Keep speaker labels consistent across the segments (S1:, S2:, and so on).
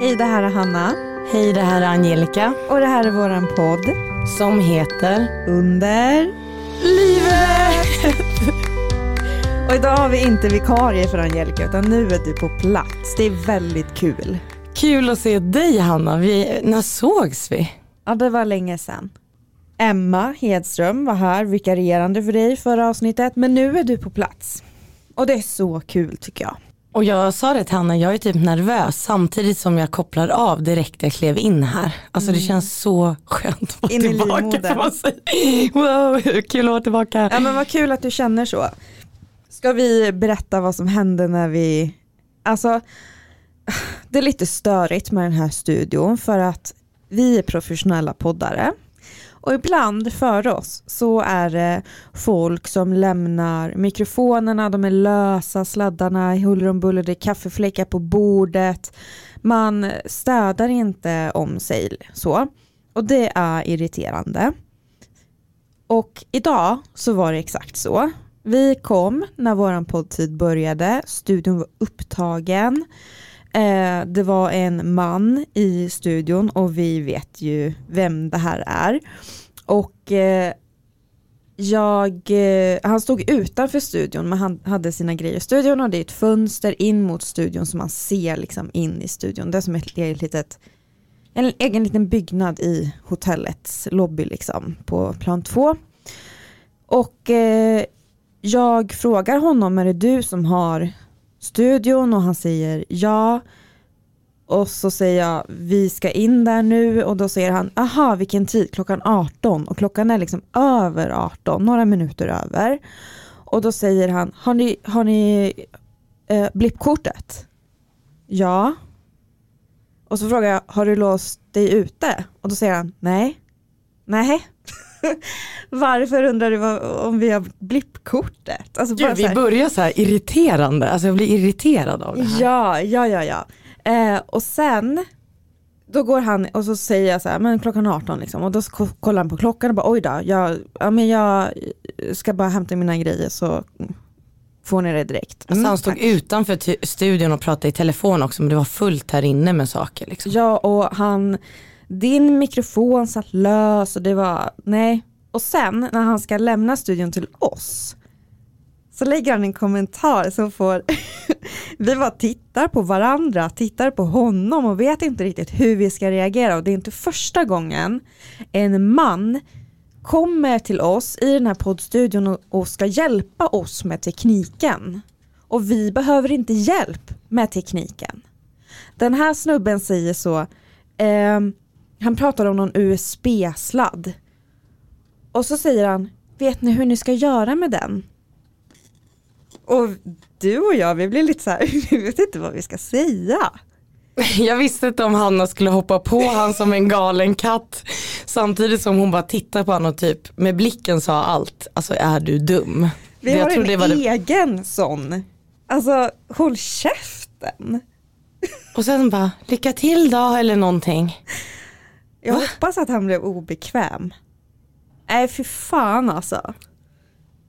S1: Hej, det här är Hanna.
S2: Hej, det här är Angelica.
S1: Och det här är våran podd.
S2: Som heter
S1: Under livet. och idag har vi inte vikarie för Angelica utan nu är du på plats. Det är väldigt kul.
S2: Kul att se dig Hanna. Vi, när sågs vi?
S1: Ja, det var länge sedan. Emma Hedström var här vikarierande för dig förra avsnittet men nu är du på plats. Och det är så kul tycker jag.
S2: Och jag sa det till Hanna, jag är typ nervös samtidigt som jag kopplar av direkt jag klev in här. Alltså det känns så skönt att vara
S1: In
S2: tillbaka. Wow, kul att vara tillbaka.
S1: Ja men vad kul att du känner så. Ska vi berätta vad som hände när vi, alltså det är lite störigt med den här studion för att vi är professionella poddare och ibland för oss så är det folk som lämnar mikrofonerna, de är lösa, sladdarna i huller om buller, det är kaffefläckar på bordet, man städar inte om sig så och det är irriterande. Och idag så var det exakt så. Vi kom när vår poddtid började, studion var upptagen. Eh, det var en man i studion och vi vet ju vem det här är. Och eh, jag, eh, han stod utanför studion men han hade sina grejer i studion och det är ett fönster in mot studion som man ser liksom in i studion. Det är som ett eget litet en egen liten byggnad i hotellets lobby liksom på plan två. Och eh, jag frågar honom, är det du som har studion? Och han säger ja. Och så säger jag, vi ska in där nu och då säger han, aha vilken tid, klockan 18 och klockan är liksom över 18, några minuter över. Och då säger han, har ni, har ni eh, blippkortet? Ja. Och så frågar jag, har du låst dig ute? Och då säger han, nej. Nej. Varför undrar du om vi har blippkortet? Alltså
S2: Gud, vi börjar så här irriterande, alltså jag blir irriterad av det här.
S1: Ja, ja, ja, ja. Eh, och sen, då går han och så säger jag så här, men klockan 18 liksom. Och då ko- kollar han på klockan och bara, oj då, jag, ja, men jag ska bara hämta mina grejer så får ni det direkt.
S2: Alltså
S1: Mm,
S2: han stod
S1: tack.
S2: utanför studion och pratade i telefon också men det var fullt här inne med saker. Liksom.
S1: Ja, och han, din mikrofon satt lös och det var, nej. Och sen när han ska lämna studion till oss så lägger han en kommentar som får, vi bara tittar på varandra, tittar på honom och vet inte riktigt hur vi ska reagera och det är inte första gången en man kommer till oss i den här poddstudion och, och ska hjälpa oss med tekniken. Och vi behöver inte hjälp med tekniken. Den här snubben säger så, ehm, han pratar om någon USB-sladd. Och så säger han, vet ni hur ni ska göra med den? Och du och jag, vi blir lite så här, vi vet inte vad vi ska säga.
S2: Jag visste inte om Hanna skulle hoppa på han som en galen katt samtidigt som hon bara tittar på honom och typ med blicken sa allt, alltså är du dum?
S1: Vi
S2: Det-
S1: har
S2: tror
S1: en
S2: det var det-
S1: egen sån. Alltså, håll käften.
S2: Och sen bara, lycka till då eller någonting.
S1: Jag hoppas att han blev obekväm. Nej, för fan alltså.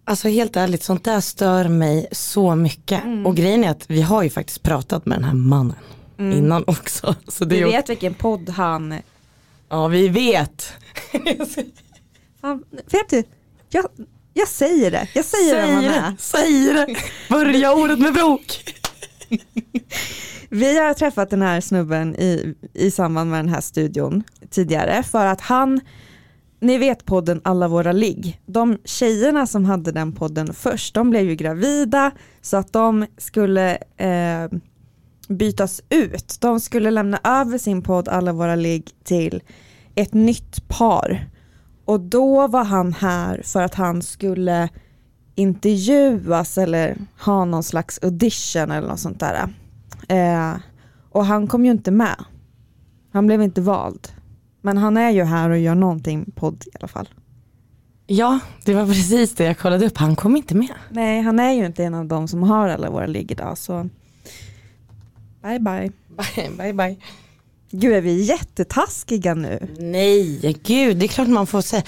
S2: Alltså helt ärligt, sånt där stör mig så mycket.
S1: Mm.
S2: Och grejen är att vi har ju faktiskt pratat med den här mannen innan också. Så det ju-
S1: vet vilken podd han...
S2: Ja vi vet.
S1: Fan, vet du, jag, jag säger det. Jag säger vem han är.
S2: det, säg det. Börja ordet med bråk.
S1: Vi har träffat den här snubben i, i samband med den här studion tidigare för att han, ni vet podden Alla våra ligg, de tjejerna som hade den podden först, de blev ju gravida så att de skulle eh, bytas ut. De skulle lämna över sin podd Alla våra ligg till ett nytt par. Och då var han här för att han skulle intervjuas eller ha någon slags audition eller något sånt där. Eh, och han kom ju inte med. Han blev inte vald. Men han är ju här och gör någonting podd i alla fall.
S2: Ja, det var precis det jag kollade upp. Han kom inte med.
S1: Nej, han är ju inte en av de som har alla våra ligg idag så bye bye.
S2: Bye, bye, bye.
S1: Gud är vi jättetaskiga nu?
S2: Nej, gud, det är klart man får säga.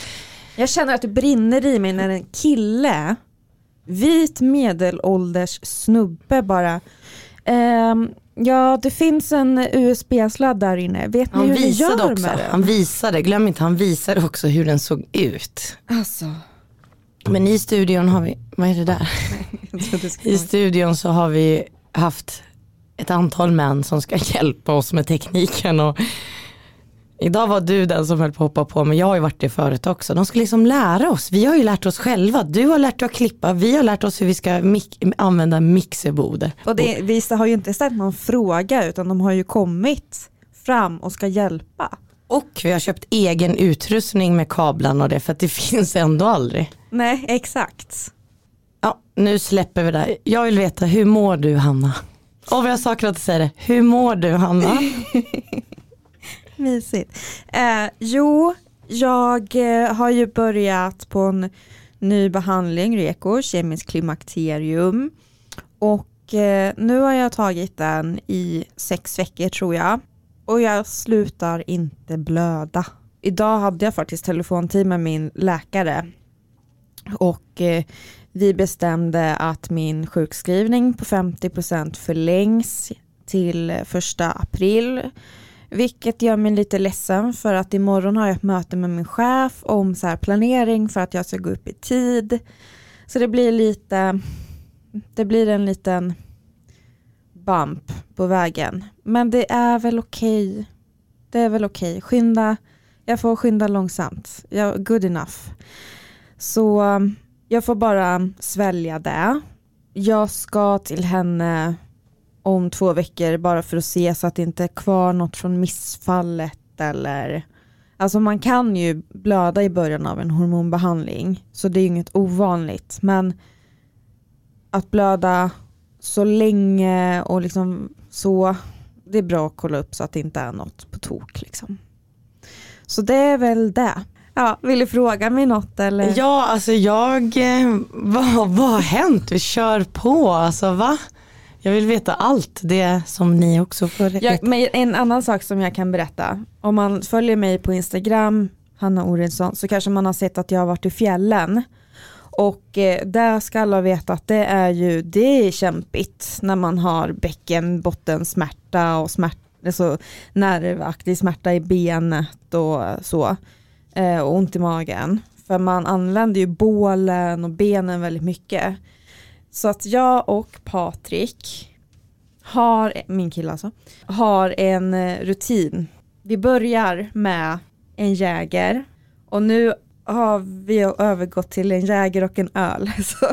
S1: Jag känner att det brinner i mig när en kille, vit medelålders snubbe bara, ehm, Ja, det finns en USB-sladd där inne. Vet ni
S2: Han
S1: hur ni
S2: visade
S1: gör
S2: också,
S1: med den?
S2: han visade, glöm inte, han visade också hur den såg ut.
S1: Alltså.
S2: Men i studion har vi, vad är det där? I studion så har vi haft ett antal män som ska hjälpa oss med tekniken och idag var du den som höll på att hoppa på men jag har ju varit det förut också. De ska liksom lära oss, vi har ju lärt oss själva. Du har lärt dig att klippa, vi har lärt oss hur vi ska mik- använda mixerbord.
S1: Och det, vissa har ju inte ställt någon fråga utan de har ju kommit fram och ska hjälpa.
S2: Och vi har köpt egen utrustning med kablarna och det för att det finns ändå aldrig.
S1: Nej, exakt.
S2: Ja, nu släpper vi det. Jag vill veta, hur mår du Hanna? Och vi har saker att säga det. Hur mår du Hanna?
S1: Mysigt. Eh, jo, jag eh, har ju börjat på en ny behandling, REKO, kemisk klimakterium. Och eh, nu har jag tagit den i sex veckor tror jag. Och jag slutar inte blöda. Idag hade jag faktiskt telefontid med min läkare. Och eh, vi bestämde att min sjukskrivning på 50% förlängs till första april. Vilket gör mig lite ledsen för att imorgon har jag ett möte med min chef om så här planering för att jag ska gå upp i tid. Så det blir lite, det blir en liten bump på vägen. Men det är väl okej. Det är väl okej. Skynda, jag får skynda långsamt. Jag, good enough. Så jag får bara svälja det. Jag ska till henne om två veckor bara för att se så att det inte är kvar något från missfallet eller Alltså man kan ju blöda i början av en hormonbehandling så det är ju inget ovanligt men att blöda så länge och liksom så det är bra att kolla upp så att det inte är något på tok liksom. Så det är väl det. Ja, vill du fråga mig något eller?
S2: Ja, alltså jag, eh, vad, vad har hänt? Vi kör på, alltså va? Jag vill veta allt det som ni också får veta.
S1: Jag, men en annan sak som jag kan berätta, om man följer mig på Instagram, Hanna Oredsson, så kanske man har sett att jag har varit i fjällen. Och eh, där ska alla veta att det är ju, det är kämpigt när man har bäckenbottensmärta och smärt, alltså nervaktig smärta i benet och så. Eh, och ont i magen. För man använder ju bålen och benen väldigt mycket. Så att jag och Patrik har, min kille alltså, har en eh, rutin. Vi börjar med en jäger och nu har vi övergått till en jäger och en öl. Så,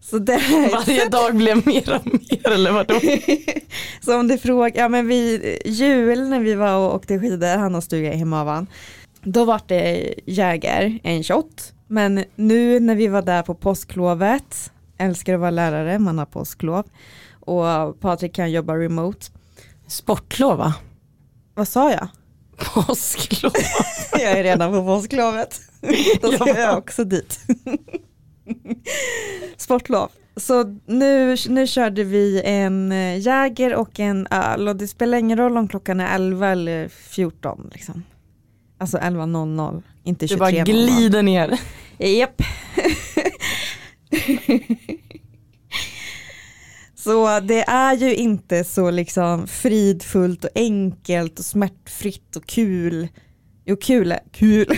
S1: så är
S2: Varje dag blev mer och mer eller vadå?
S1: så om du frågar, ja men vi, jul när vi var och åkte skidor, han har stuga i Hemavan, då var det jäger, en shot. Men nu när vi var där på påsklovet, älskar att vara lärare, man har påsklov. Och Patrik kan jobba remote.
S2: Sportlov va?
S1: Vad sa jag?
S2: Påsklov.
S1: Jag är redan på påsklovet. Då ska jag också dit. Sportlov. Så nu, nu körde vi en eh, Jäger och en öl och det spelar ingen roll om klockan är 11 eller 14. Liksom. Alltså 11.00, inte 23.00.
S2: Du bara glider ner.
S1: Japp. Så det är ju inte så liksom fridfullt och enkelt och smärtfritt och kul. Jo kul, är- kul,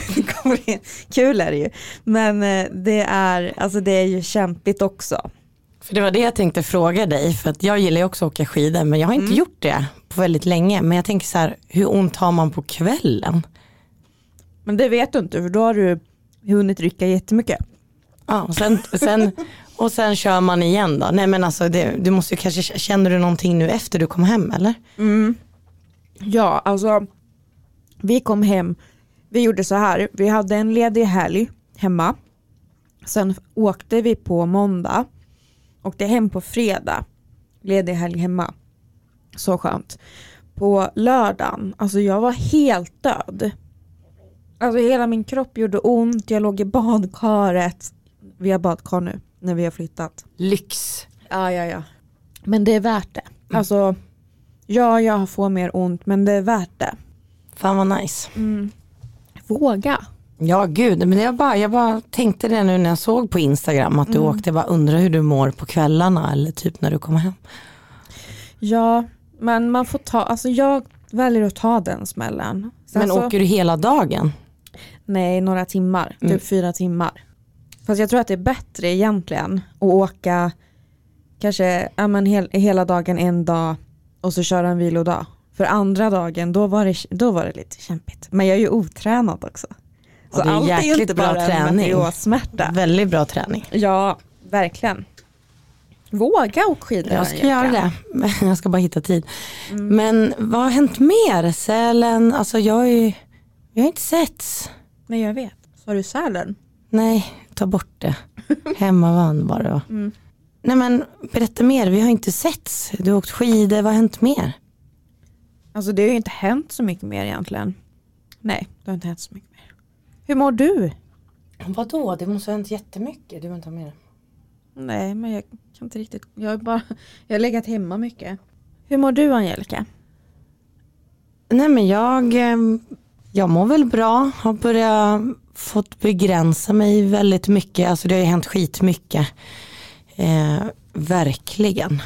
S1: kul är det ju. Men eh, det är, alltså det är ju kämpigt också.
S2: För det var det jag tänkte fråga dig, för att jag gillar ju också att åka skidor, men jag har inte
S1: Mm.
S2: gjort det på väldigt länge. Men jag tänker så här, hur ont har man på kvällen?
S1: Men det vet du inte för då har du hunnit rycka jättemycket.
S2: Ja, och, sen, sen, och sen kör man igen då. Nej men alltså, det, du måste ju kanske, känner du någonting nu efter du kom hem eller?
S1: Mm. Ja, alltså vi kom hem, vi gjorde så här, vi hade en ledig helg hemma. Sen åkte vi på måndag, åkte hem på fredag, ledig helg hemma. Så skönt. På lördagen, alltså jag var helt död. Alltså hela min kropp gjorde ont, jag låg i badkaret. Vi har badkar nu när vi har flyttat.
S2: Lyx.
S1: Ja, ja, ja. Men det är värt det. Alltså, ja, jag får mer ont, men det är värt det.
S2: Fan vad nice.
S1: Våga.
S2: Ja gud, men jag bara, jag bara tänkte det nu när jag såg på Instagram att du åkte, jag bara undrar hur du mår på kvällarna eller typ när du kommer hem.
S1: Ja, Men man får ta, alltså jag väljer att ta den smällen. Sen
S2: Men
S1: så,
S2: åker du hela dagen?
S1: Nej, några timmar.
S2: Mm.
S1: Typ fyra timmar. Fast jag tror att det är bättre egentligen att åka kanske ja, men hel, hela dagen en dag och så köra en vilodag. För andra dagen då var det, då var det lite kämpigt. Men jag är ju otränad också.
S2: Ja, det är
S1: allt
S2: jäkligt
S1: inte
S2: bra
S1: bara en
S2: träning.
S1: materiosmärta.
S2: Väldigt bra träning.
S1: Ja, verkligen. Våga åka skidor.
S2: Jag ska göra det. Jag ska bara hitta tid.
S1: Mm.
S2: Men vad har hänt mer? Sälen, alltså jag har ju, jag har inte setts.
S1: Nej jag vet. Sa du Sälen?
S2: Nej, ta bort det. Hemmavan bara då.
S1: Mm.
S2: Nej men berätta mer, vi har inte setts. Du har åkt skidor, vad har hänt mer?
S1: Alltså det har ju inte hänt så mycket mer egentligen. Nej, det har inte hänt så mycket mer. Hur mår du?
S2: Vadå, det måste ha hänt jättemycket. Du vill inte ha mer?
S1: Nej, men jag kan inte riktigt. Jag har bara, jag har legat hemma mycket. Hur mår du Angelica?
S2: Nej men jag, eh, jag mår väl bra, har börjat fått begränsa mig väldigt mycket. Alltså det har ju hänt skitmycket. Eh, verkligen.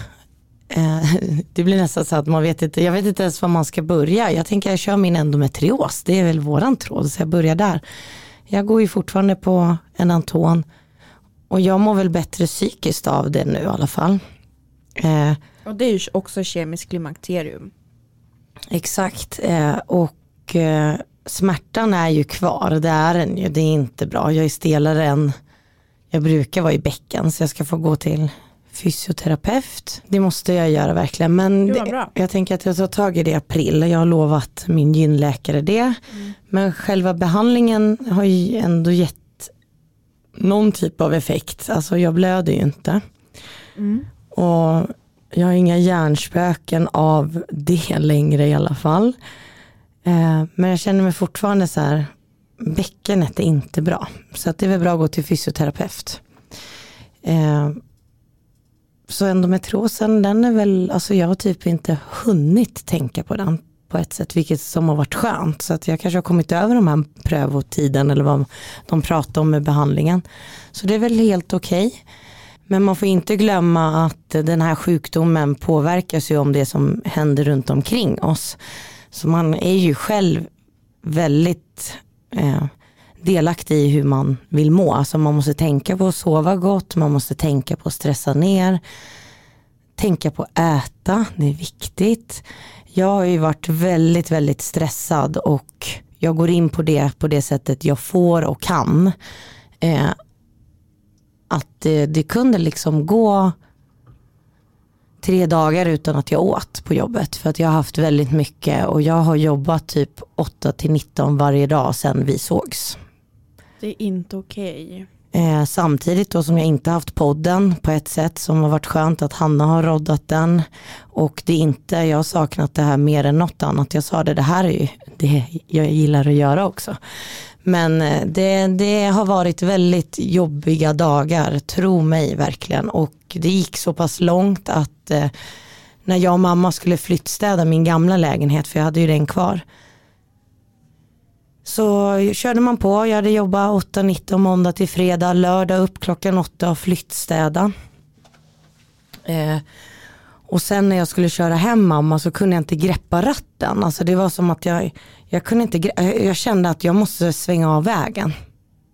S2: Eh, det blir nästan så att man vet inte, jag vet inte ens var man ska börja. Jag tänker jag kör min endometrios, det är väl våran tråd, så jag börjar där. Jag går ju fortfarande på en Anton och jag mår väl bättre psykiskt av det nu i alla fall. Eh,
S1: Och det är ju också kemiskt klimakterium.
S2: Exakt eh, och eh, smärtan är ju kvar, det är den ju, det är inte bra. Jag är stelare än jag brukar vara i bäcken så jag ska få gå till fysioterapeut. Det måste jag göra verkligen men
S1: Det
S2: jag tänker att jag tar tag i det i april. Jag har lovat min gynläkare det. Men själva behandlingen har ju ändå gett någon typ av effekt. Alltså jag blöder ju inte.
S1: Mm.
S2: Och jag har inga hjärnspöken av det längre i alla fall. Eh, men jag känner mig fortfarande så här, bäckenet är inte bra. Så att det är väl bra att gå till fysioterapeut. Eh, så endometriosen, den är väl, alltså jag har typ inte hunnit tänka på den på ett sätt, vilket som har varit skönt. Så att jag kanske har kommit över de här prövotiden eller vad de pratar om med behandlingen. Så det är väl helt okej. Men man får inte glömma att den här sjukdomen påverkas ju om det som händer runt omkring oss. Så man är ju själv väldigt eh, delaktig i hur man vill må. Alltså man måste tänka på att sova gott, man måste tänka på att stressa ner, tänka på att äta, det är viktigt. Jag har ju varit väldigt, väldigt stressad och jag går in på det på det sättet jag får och kan. Eh, att det, det kunde liksom gå tre dagar utan att jag åt på jobbet. För att jag har haft väldigt mycket och jag har jobbat typ 8 till 19 varje dag sedan vi sågs.
S1: Det är inte okej.
S2: Eh, samtidigt då som jag inte haft podden på ett sätt som har varit skönt att Hanna har roddat den. Och det är inte, jag har saknat det här mer än något annat. Jag sa det, det här är ju det jag gillar att göra också. Men eh, det, det har varit väldigt jobbiga dagar, tro mig verkligen. Och det gick så pass långt att eh, när jag och mamma skulle flyttstäda min gamla lägenhet, för jag hade ju den kvar. Så körde man på, jag hade jobbat 8-19 måndag till fredag, lördag upp klockan 8 och flyttstäda. Eh, och sen när jag skulle köra hem mamma så kunde jag inte greppa ratten. Alltså det var som att jag, jag kunde inte, jag- kände att jag måste svänga av vägen.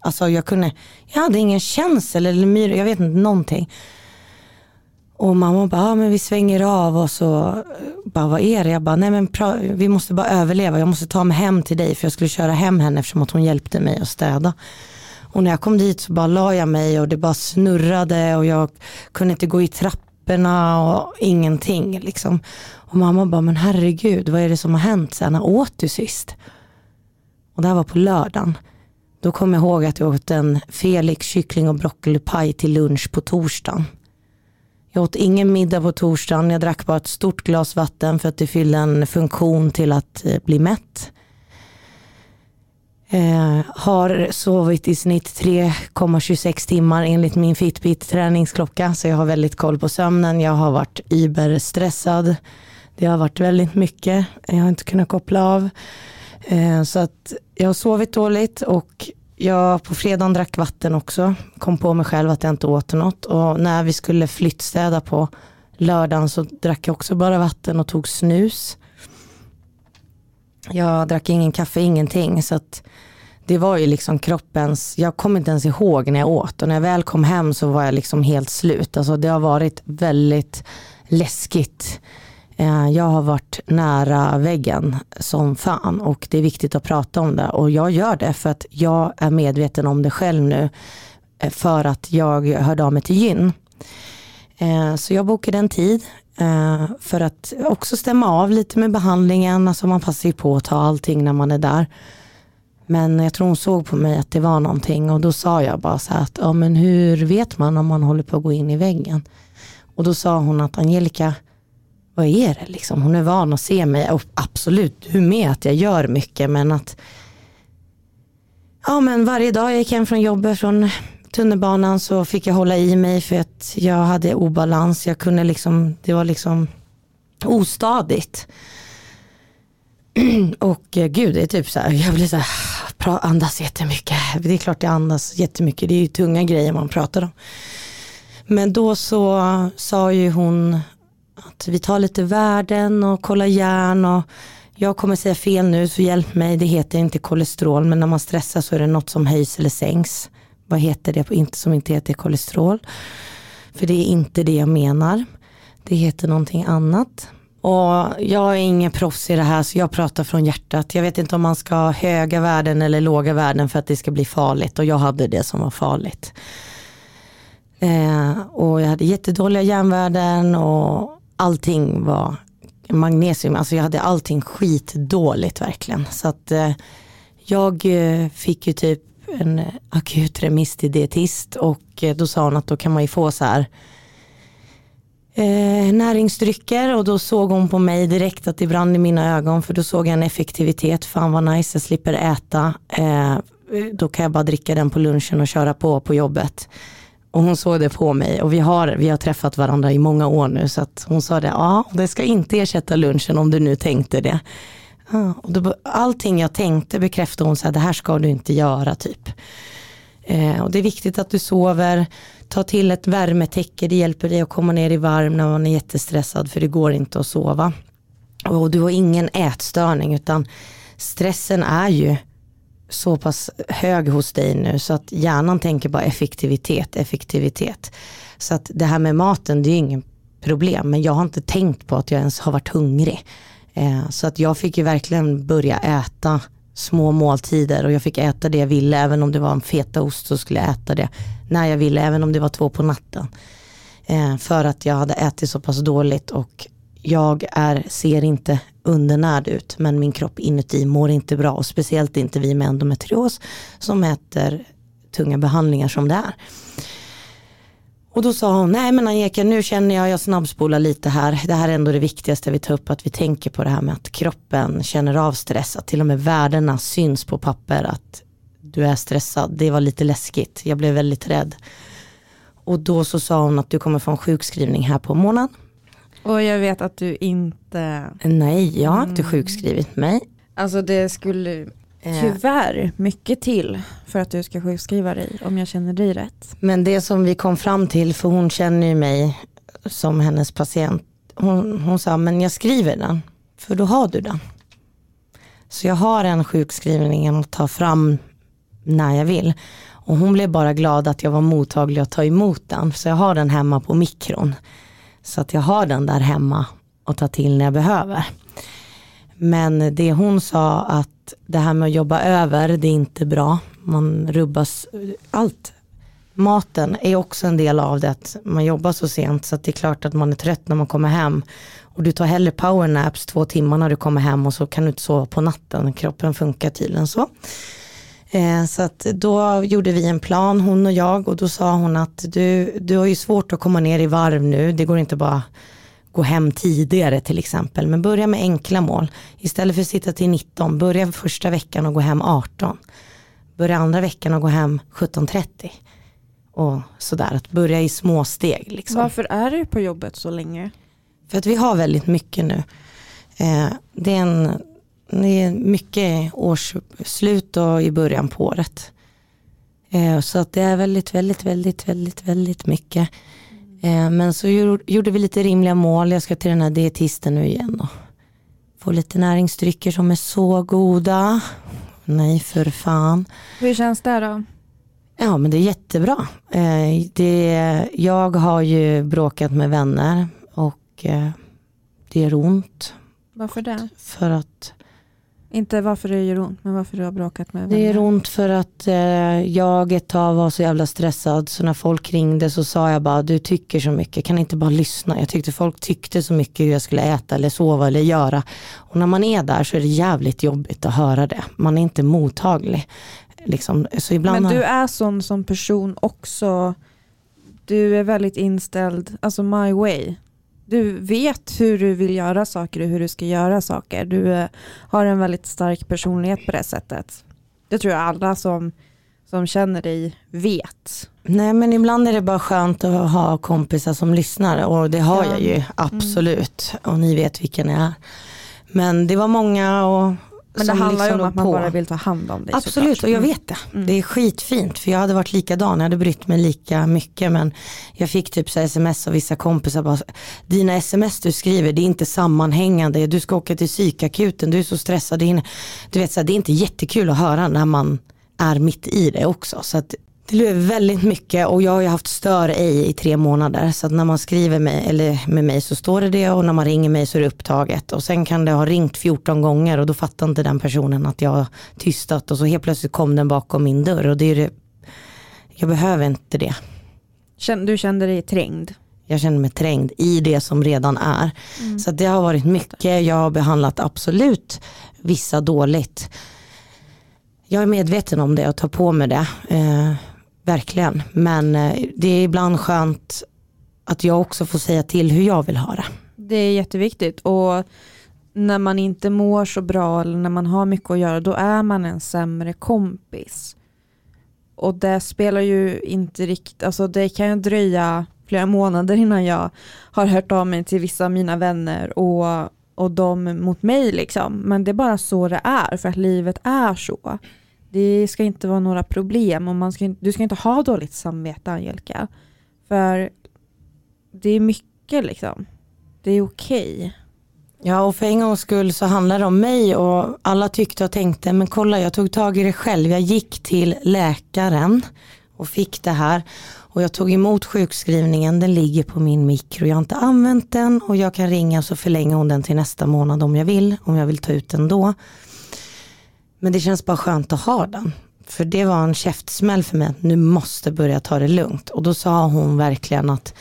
S2: Alltså jag kunde, jag hade ingen känsel eller myr, jag vet inte någonting. Och mamma bara, ah, men vi svänger av och så, eh, bara vad är det? Jag bara, nej men vi måste bara överleva, jag måste ta mig hem till dig för jag skulle köra hem henne eftersom att hon hjälpte mig att städa. Och när jag kom dit så bara la jag mig och det bara snurrade och jag kunde inte gå i trappan papperna och ingenting liksom. Och mamma bara, men herregud vad är det som har hänt sen? När åt du sist? Och det här var på lördagen. Då kom jag ihåg att jag åt en Felix kyckling och broccolipaj till lunch på torsdagen. Jag åt ingen middag på torsdagen, jag drack bara ett stort glas vatten för att det fyllde en funktion till att eh, bli mätt. Eh, har sovit i snitt 3,26 timmar enligt min Fitbit träningsklocka så jag har väldigt koll på sömnen. Jag har varit überstressad. Det har varit väldigt mycket. Jag har inte kunnat koppla av. Eh, så att jag har sovit dåligt och jag på fredagen drack vatten också. Kom på mig själv att jag inte åt något och när vi skulle flyttstäda på lördagen så drack jag också bara vatten och tog snus. Jag drack ingen kaffe, ingenting. Så att det var ju liksom kroppens, jag kommer inte ens ihåg när jag åt och när jag väl kom hem så var jag liksom helt slut. Alltså det har varit väldigt läskigt. Eh, jag har varit nära väggen som fan och det är viktigt att prata om det och jag gör det för att jag är medveten om det själv nu eh, för att jag hörde av mig till gyn. Eh, så jag bokade en tid Eh, för att också stämma av lite med behandlingen, alltså man passar ju på att ta allting när man är där. Men jag tror hon såg på mig att det var någonting och då sa jag bara så här att, ja men hur vet man om man håller på att gå in i väggen? Och då sa hon att Angelica, vad är det liksom? Hon är van att se mig och absolut, hur med att jag gör mycket men att Ja men varje dag jag gick hem från jobbet från tunnelbanan så fick jag hålla i mig för att jag hade obalans. Jag kunde liksom, det var liksom ostadigt. Och eh, gud, det är typ så här, jag blir så här, ah, andas jättemycket. Det är klart jag andas jättemycket, det är ju tunga grejer man pratar om. Men då så sa ju hon att vi tar lite värden och kollar järn och jag kommer säga fel nu så hjälp mig, det heter inte kolesterol men när man stressar så är det något som höjs eller sänks. Vad heter det som inte heter kolesterol? För det är inte det jag menar. Det heter någonting annat. Och jag är ingen proffs i det här så jag pratar från hjärtat. Jag vet inte om man ska ha höga värden eller låga värden för att det ska bli farligt och jag hade det som var farligt. Eh, och jag hade jättedåliga järnvärden och allting var magnesium, alltså jag hade allting skitdåligt verkligen. Så att eh, jag eh, fick ju typ en eh, akut remiss till dietist och eh, då sa hon att då kan man ju få så här eh, näringsdrycker och då såg hon på mig direkt att det brann i mina ögon för då såg jag en effektivitet, fan vad nice, jag slipper äta, eh, eh, då kan jag bara dricka den på lunchen och köra på på jobbet. Och hon såg det på mig och vi har, vi har träffat varandra i många år nu så att hon sa det, ja det ska inte ersätta lunchen om du nu tänkte det. Ja, och då, allting jag tänkte bekräftade hon så här, det här ska du inte göra typ. Eh, och det är viktigt att du sover, ta till ett värmetäcke, det hjälper dig att komma ner i varm när man är jättestressad för det går inte att sova. Och du har ingen ätstörning utan stressen är ju så pass hög hos dig nu så att hjärnan tänker bara effektivitet, effektivitet. Så att det här med maten det är ju ingen problem men jag har inte tänkt på att jag ens har varit hungrig. Eh, så att jag fick ju verkligen börja äta små måltider och jag fick äta det jag ville även om det var en fetaost så skulle jag äta det när jag ville även om det var två på natten. Eh, för att jag hade ätit så pass dåligt och jag är, ser inte undernärd ut men min kropp inuti mår inte bra och speciellt inte vi med endometrios som äter tunga behandlingar som det är. Och då sa hon, nej men Angelica nu känner jag, jag snabbspolar lite här, det här är ändå det viktigaste vi tar upp, att vi tänker på det här med att kroppen känner av stress, att till och med värdena syns på papper, att du är stressad, det var lite läskigt, jag blev väldigt rädd. Och då så sa hon att du kommer få en sjukskrivning här på månaden.
S1: Och jag vet att du inte...
S2: Nej, jag har inte mm. sjukskrivit mig.
S1: Alltså det skulle. Tyvärr mycket till för att du ska sjukskriva dig om jag känner dig rätt.
S2: Men det som vi kom fram till, för hon känner ju mig som hennes patient. Hon, hon sa, men jag skriver den, för då har du den. Så jag har en sjukskrivning att ta fram när jag vill. Och hon blev bara glad att jag var mottaglig att ta emot den. Så jag har den hemma på mikron. Så att jag har den där hemma och ta till när jag behöver. Men det hon sa att det här med att jobba över, det är inte bra. Man rubbas, allt. Maten är också en del av det, att man jobbar så sent så att det är klart att man är trött när man kommer hem. Och du tar hellre powernaps två timmar när du kommer hem och så kan du inte sova på natten. Kroppen funkar tydligen så. Eh, så att då gjorde vi en plan, hon och jag, och då sa hon att du, du har ju svårt att komma ner i varv nu, det går inte bara gå hem tidigare till exempel, men börja med enkla mål. Istället för att sitta till 19, börja första veckan och gå hem 18. Börja andra veckan och gå hem 17.30. Och sådär, att börja i små steg. Liksom.
S1: Varför är du på jobbet så länge?
S2: För att vi har väldigt mycket nu. Eh, det är en det är mycket årsslut och i början på året. Eh, så att det är väldigt, väldigt, väldigt, väldigt, väldigt mycket. Eh, men så gjorde vi lite rimliga mål. Jag ska till den här dietisten nu igen och få lite näringsdrycker som är så goda. Nej för fan.
S1: Hur känns det då?
S2: Ja men det är jättebra. Eh, det, jag har ju bråkat med vänner och eh, det gör ont.
S1: Varför det?
S2: För att
S1: inte varför det gör ont, men varför du har bråkat med vänner.
S2: Det gör ont för att eh, jag ett tag var så jävla stressad så när folk ringde så sa jag bara du tycker så mycket, kan inte bara lyssna. Jag tyckte folk tyckte så mycket hur jag skulle äta eller sova eller göra. Och när man är där så är det jävligt jobbigt att höra det. Man är inte mottaglig. Liksom. Så ibland
S1: men du är sån som person också. Du är väldigt inställd, alltså my way. Du vet hur du vill göra saker och hur du ska göra saker. Du eh, har en väldigt stark personlighet på det sättet. Det tror jag alla som, som känner dig vet.
S2: Nej men ibland är det bara skönt att ha kompisar som lyssnar och det har ja. jag ju absolut. Mm. Och ni vet vilken jag är. Men det var många och
S1: men det handlar liksom ju om att man på. bara vill ta hand om dig.
S2: Absolut såklart. och jag mm. vet det. Mm. Det är skitfint för jag hade varit likadan, jag hade brytt mig lika mycket men jag fick typ så sms av vissa kompisar bara, dina sms du skriver det är inte sammanhängande, du ska åka till psykakuten, du är så stressad. Du vet, så här, det är inte jättekul att höra när man är mitt i det också. Så att det blev väldigt mycket och jag har ju haft stör ej i tre månader. Så att när man skriver med, eller med mig så står det det och när man ringer mig så är det upptaget. Och sen kan det ha ringt 14 gånger och då fattar inte den personen att jag har tystat och så helt plötsligt kom den bakom min dörr. Och det är det, jag behöver inte det.
S1: Du kände dig trängd?
S2: Jag kände mig trängd i det som redan är. Mm. Så det har varit mycket, jag har behandlat absolut vissa dåligt. Jag är medveten om det och tar på mig det. Verkligen. Men eh, det är ibland skönt att jag också får säga till hur jag vill ha det.
S1: Det är jätteviktigt och när man inte mår så bra eller när man har mycket att göra då är man en sämre kompis. Och det spelar ju inte riktigt, alltså det kan ju dröja flera månader innan jag har hört av mig till vissa av mina vänner och, och de mot mig liksom. Men det är bara så det är för att livet är så. Det ska inte vara några problem och man ska, du ska inte ha dåligt samvete Angelica. För det är mycket liksom. Det är okej. Okay.
S2: Ja och för en gångs skull så handlar det om mig och alla tyckte och tänkte men kolla jag tog tag i det själv. Jag gick till läkaren och fick det här och jag tog emot sjukskrivningen. Den ligger på min mikro. Jag har inte använt den och jag kan ringa så förlänger hon den till nästa månad om jag vill. Om jag vill ta ut den då. Men det känns bara skönt att ha den. För det var en käftsmäll för mig att nu måste börja ta det lugnt. Och då sa hon verkligen att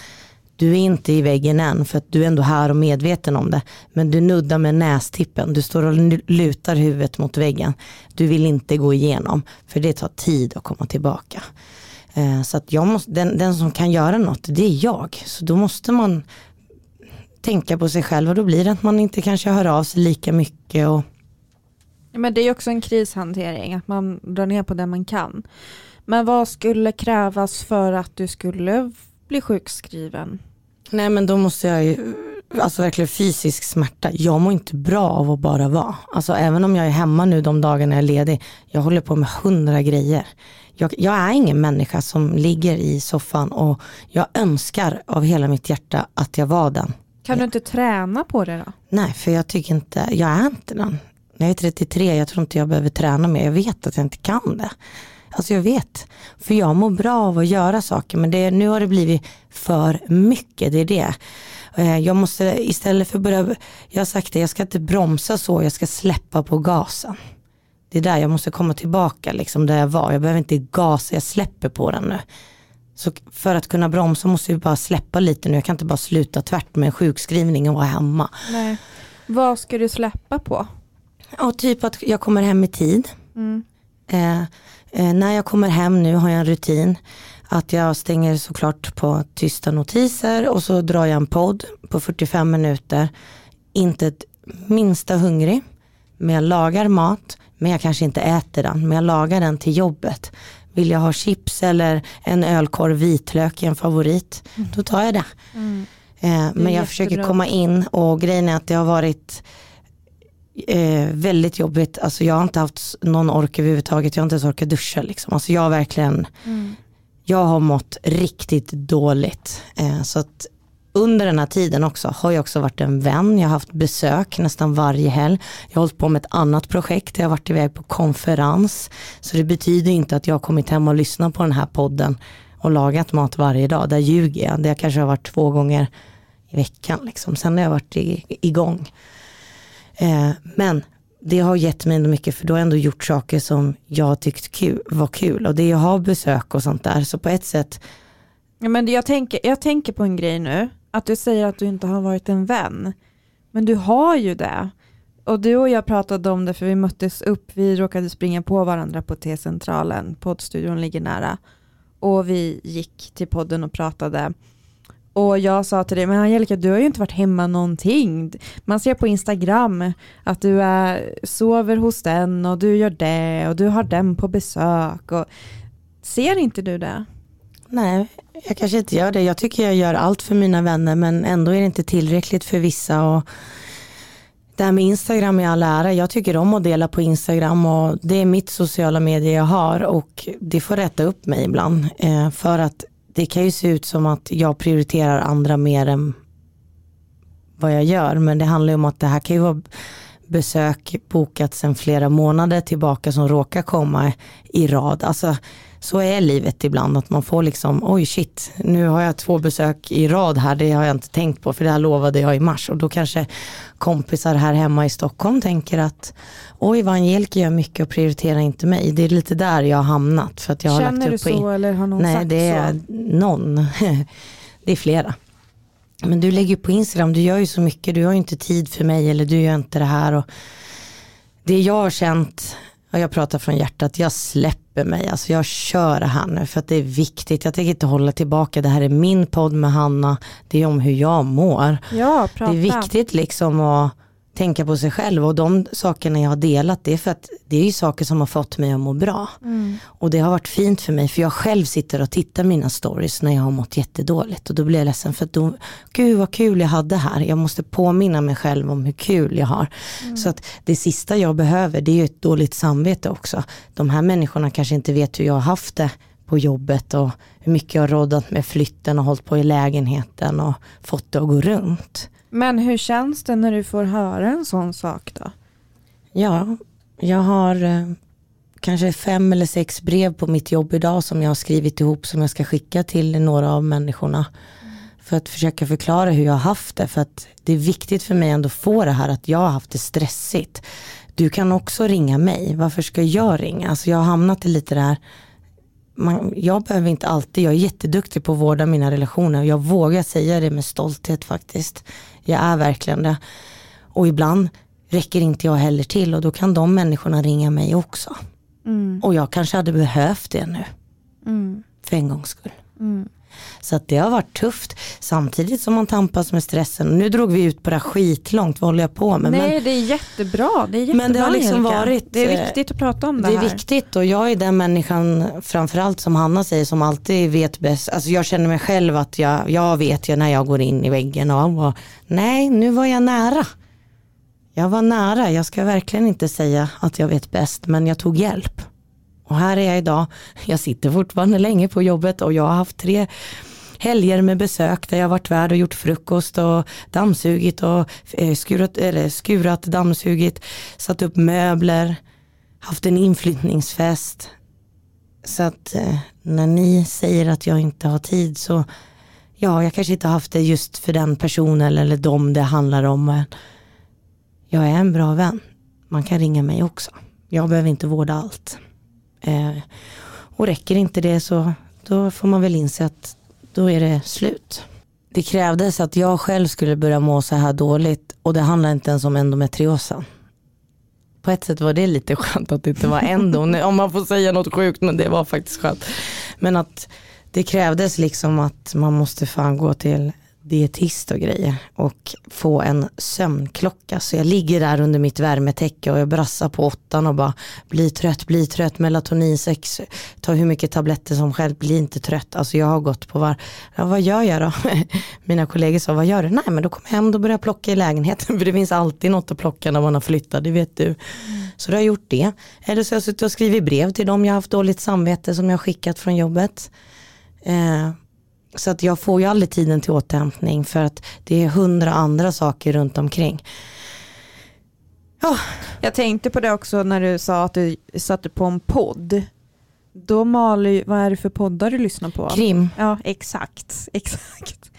S2: du är inte i väggen än för att du är ändå här och medveten om det. Men du nuddar med nästippen, du står och lutar huvudet mot väggen. Du vill inte gå igenom för det tar tid att komma tillbaka. Eh, så att jag måste, den, den som kan göra något det är jag. Så då måste man tänka på sig själv och då blir det att man inte kanske hör av sig lika mycket. Och
S1: men det är också en krishantering, att man drar ner på det man kan. Men vad skulle krävas för att du skulle bli sjukskriven?
S2: Nej men då måste jag ju, alltså verkligen fysisk smärta. Jag mår inte bra av att bara vara. Alltså även om jag är hemma nu de dagarna jag är ledig, jag håller på med hundra grejer. Jag, jag, är ingen människa som ligger i soffan och jag önskar av hela mitt hjärta att jag var den.
S1: Kan du inte träna på det då?
S2: Nej, för jag tycker inte, jag är inte den jag är 33, jag tror inte jag behöver träna mer. Jag vet att jag inte kan det. Alltså jag vet. För jag mår bra av att göra saker men det, nu har det blivit för mycket. Det är det. Eh, jag måste istället för att börja, jag har sagt det, jag ska inte bromsa så, jag ska släppa på gasen. Det är där jag måste komma tillbaka liksom där jag var. Jag behöver inte gasa, jag släpper på den nu. Så för att kunna bromsa måste vi bara släppa lite nu. Jag kan inte bara sluta tvärt med en sjukskrivning och vara hemma.
S1: Nej. Vad ska du släppa på?
S2: Ja, typ att jag kommer hem i tid. Mm. Eh, eh, när jag kommer hem nu har jag en rutin att jag stänger såklart på tysta notiser och så drar jag en podd på 45 minuter. Inte ett minsta hungrig, men jag lagar mat, men jag kanske inte äter den, men jag lagar den till jobbet. Vill jag ha chips eller en ölkorv vitlök är en favorit, mm. då tar jag det. Mm. Eh, men jag jättebra. försöker komma in och grejen är att det har varit eh, väldigt jobbigt. Alltså jag har inte haft någon ork överhuvudtaget. Jag har inte ens orkat duscha. Liksom. Alltså jag verkligen, mm. jag har mått riktigt dåligt. Eh, så att under den här tiden också har jag också varit en vän. Jag har haft besök nästan varje helg. Jag har hållit på med ett annat projekt. Jag har varit iväg på konferens. Så det betyder inte att jag har kommit hem och lyssnat på den här podden och lagat mat varje dag. Där ljuger jag. Det kanske har varit två gånger i veckan. Liksom. Sen har jag varit igång. Eh, men det har gett mig ändå mycket för då har jag ändå gjort saker som jag tyckt kul, var kul. Och det är jag har besök och sånt där. Så på ett sätt.
S1: Ja, men jag, tänker, jag tänker på en grej nu. Att du säger att du inte har varit en vän. Men du har ju det. Och du och jag pratade om det för vi möttes upp. Vi råkade springa på varandra på T-centralen. Poddstudion ligger nära. Och vi gick till podden och pratade. Och jag sa till dig, men Angelica du har ju inte varit hemma någonting. Man ser på Instagram att du är, sover hos den och du gör det och du har den på besök. Och, ser inte du det?
S2: Nej, jag kanske inte gör det. Jag tycker jag gör allt för mina vänner men ändå är det inte tillräckligt för vissa. Och det här med Instagram i all ära. Jag tycker om att dela på Instagram och det är mitt sociala medier jag har och det får rätta upp mig ibland. Eh, för att det kan ju se ut som att jag prioriterar andra mer än vad jag gör. Men det handlar ju om att det här kan ju vara besök bokat sedan flera månader tillbaka som råkar komma i rad. Alltså så är livet ibland att man får liksom, oj shit, nu har jag två besök i rad här, det har jag inte tänkt på för det här lovade jag i mars och då kanske kompisar här hemma i Stockholm tänker att oj vad Angelica gör mycket och prioriterar inte mig. Det är lite där jag har hamnat. För att jag
S1: Känner
S2: har lagt
S1: upp du så på eller har någon
S2: Nej,
S1: sagt
S2: det är
S1: så?
S2: någon. det är flera. Men du lägger på Instagram, du gör ju så mycket, du har ju inte tid för mig eller du gör inte det här. Och det jag har känt, och jag pratar från hjärtat, jag släpper mig, alltså jag kör det här nu för att det är viktigt. Jag tänker inte hålla tillbaka, det här är min podd med Hanna, det är om hur jag mår.
S1: Ja, prata.
S2: Det är viktigt liksom att tänka på sig själv och de sakerna jag har delat det är för att det är ju saker som har fått mig att må bra. Mm. Och det har varit fint för mig för jag själv sitter och tittar mina stories när jag har mått jättedåligt och då blir jag ledsen för att då, gud vad kul jag hade här, jag måste påminna mig själv om hur kul jag har. Mm. Så att det sista jag behöver det är ju ett dåligt samvete också. De här människorna kanske inte vet hur jag har haft det på jobbet och hur mycket jag har råddat med flytten och hållit på i lägenheten och fått det att gå runt.
S1: Men hur känns det när du får höra en sån sak då?
S2: Ja, jag har eh, kanske fem eller sex brev på mitt jobb idag som jag har skrivit ihop som jag ska skicka till några av människorna. Mm. För att försöka förklara hur jag har haft det. För att det är viktigt för mig ändå att få det här att jag har haft det stressigt. Du kan också ringa mig, varför ska jag ringa? Alltså jag har hamnat i lite där man, jag behöver inte alltid, jag är jätteduktig på att vårda mina relationer. Jag vågar säga det med stolthet faktiskt. Jag är verkligen det. Och ibland räcker inte jag heller till och då kan de människorna ringa mig också. Mm. Och jag kanske hade behövt det nu. Mm. För en gångs skull. Mm. Så att det har varit tufft samtidigt som man tampas med stressen. Nu drog vi ut på det här skitlångt, vad håller jag på med?
S1: Nej men, det är jättebra. Det är jättebra
S2: men det har liksom varit,
S1: det är viktigt att prata om det,
S2: det
S1: här.
S2: Det är viktigt och jag är den människan framförallt som Hanna säger som alltid vet bäst. Alltså jag känner mig själv att jag, jag vet ju när jag går in i väggen och, och nej nu var jag nära. Jag var nära, jag ska verkligen inte säga att jag vet bäst men jag tog hjälp. Och här är jag idag, jag sitter fortfarande länge på jobbet och jag har haft tre helger med besök där jag varit värd och gjort frukost och dammsugit och eh, skurat, eller skurat, dammsugit, satt upp möbler, haft en inflyttningsfest. Så att eh, när ni säger att jag inte har tid så ja, jag kanske inte har haft det just för den personen eller dem det handlar om. Jag är en bra vän. Man kan ringa mig också. Jag behöver inte vårda allt. Eh, och räcker inte det så då får man väl inse att då är det slut. Det krävdes att jag själv skulle börja må så här dåligt och det handlar inte ens om endometriosen. På ett sätt var det lite skönt att det inte var endo, om man får säga något sjukt men det var faktiskt skönt. Men att det krävdes liksom att man måste fan gå till dietist och grejer och få en sömnklocka. Så jag ligger där under mitt värmetäcke och jag brassar på åttan och bara bli trött, bli trött, melatonin 6, ta hur mycket tabletter som själv, bli inte trött. Alltså jag har gått på var, ja, vad gör jag då? Mina kollegor sa, vad gör du? Nej men då kommer jag hem, då börjar jag plocka i lägenheten för det finns alltid något att plocka när man har flyttat, det vet du. Så då har jag gjort det. Eller så har jag suttit och skrivit brev till dem jag har haft dåligt samvete som jag har skickat från jobbet. Eh, så att jag får ju aldrig tiden till återhämtning för att det är hundra andra saker runt omkring.
S1: Oh. Jag tänkte på det också när du sa att du satte på en podd. Då maler vad är det för poddar du lyssnar på?
S2: Krim.
S1: Ja, exakt. exakt.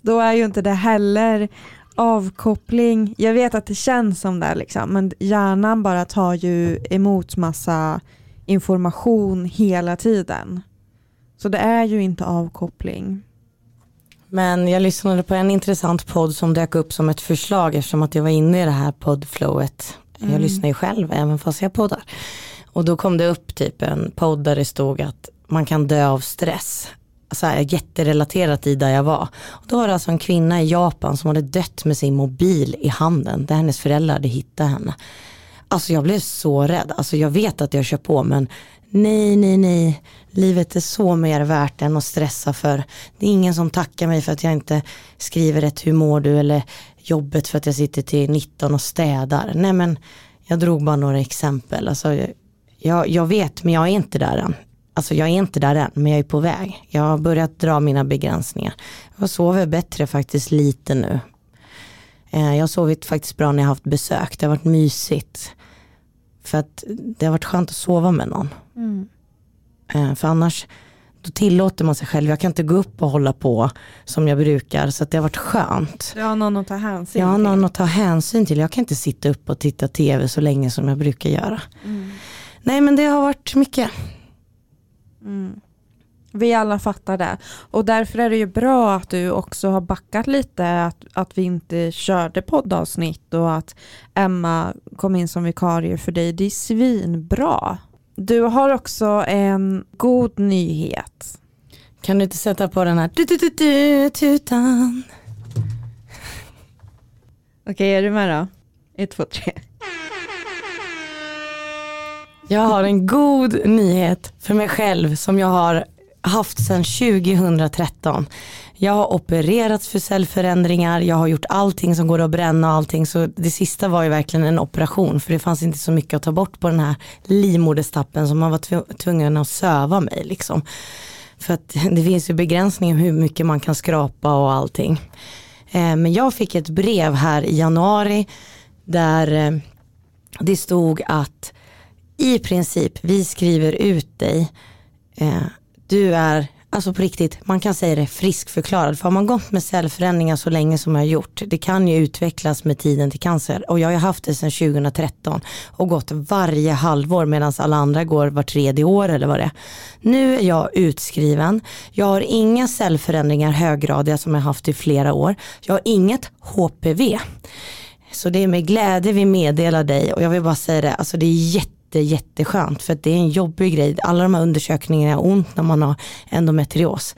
S1: Då är ju inte det heller avkoppling. Jag vet att det känns som det, liksom, men hjärnan bara tar ju emot massa information hela tiden. Så det är ju inte avkoppling.
S2: Men jag lyssnade på en intressant podd som dök upp som ett förslag eftersom att jag var inne i det här poddflowet. Mm. Jag lyssnar ju själv även fast jag poddar. Och då kom det upp typ en podd där det stod att man kan dö av stress. Så här, jätterelaterat i där jag var. Och då var det alltså en kvinna i Japan som hade dött med sin mobil i handen där hennes föräldrar hade hittat henne. Alltså jag blev så rädd. Alltså jag vet att jag kör på men nej, nej, nej. Livet är så mer värt än att stressa för. Det är ingen som tackar mig för att jag inte skriver ett hur mår du eller jobbet för att jag sitter till 19 och städar. Nej men jag drog bara några exempel. Alltså, jag, jag vet men jag är inte där än. Alltså jag är inte där än men jag är på väg. Jag har börjat dra mina begränsningar. Jag sover bättre faktiskt lite nu. Eh, jag har sovit faktiskt bra när jag har haft besök. Det har varit mysigt. För att det har varit skönt att sova med någon. Mm. Eh, för annars då tillåter man sig själv. Jag kan inte gå upp och hålla på som jag brukar. Så det har varit skönt.
S1: Jag har någon att ta hänsyn
S2: Jag har någon att ta hänsyn till. Jag kan inte sitta upp och titta tv så länge som jag brukar göra. Mm. Nej men det har varit mycket.
S1: Mm. Vi alla fattar det. Och därför är det ju bra att du också har backat lite, att, att vi inte körde poddavsnitt och att Emma kom in som vikarie för dig. Det är svinbra. Du har också en god nyhet.
S2: Kan du inte sätta på den här du, du, du, du, tutan?
S1: Okej, är du med då? Ett, två, tre.
S2: Jag har en god nyhet för mig själv som jag har haft sedan 2013. Jag har opererats för cellförändringar, jag har gjort allting som går att bränna och allting. Så det sista var ju verkligen en operation för det fanns inte så mycket att ta bort på den här livmoderstappen som man var tvungen att söva mig liksom. För att det finns ju begränsningar hur mycket man kan skrapa och allting. Eh, men jag fick ett brev här i januari där eh, det stod att i princip vi skriver ut dig eh, du är, alltså på riktigt, man kan säga det friskförklarad. För har man gått med cellförändringar så länge som jag har gjort, det kan ju utvecklas med tiden till cancer. Och jag har ju haft det sedan 2013 och gått varje halvår medan alla andra går var tredje år eller vad det är. Nu är jag utskriven, jag har inga cellförändringar höggradiga som jag haft i flera år. Jag har inget HPV. Så det är med glädje vi meddelar dig och jag vill bara säga det, alltså det är jätte jätte, jätteskönt för att det är en jobbig grej. Alla de här undersökningarna är ont när man har endometrios.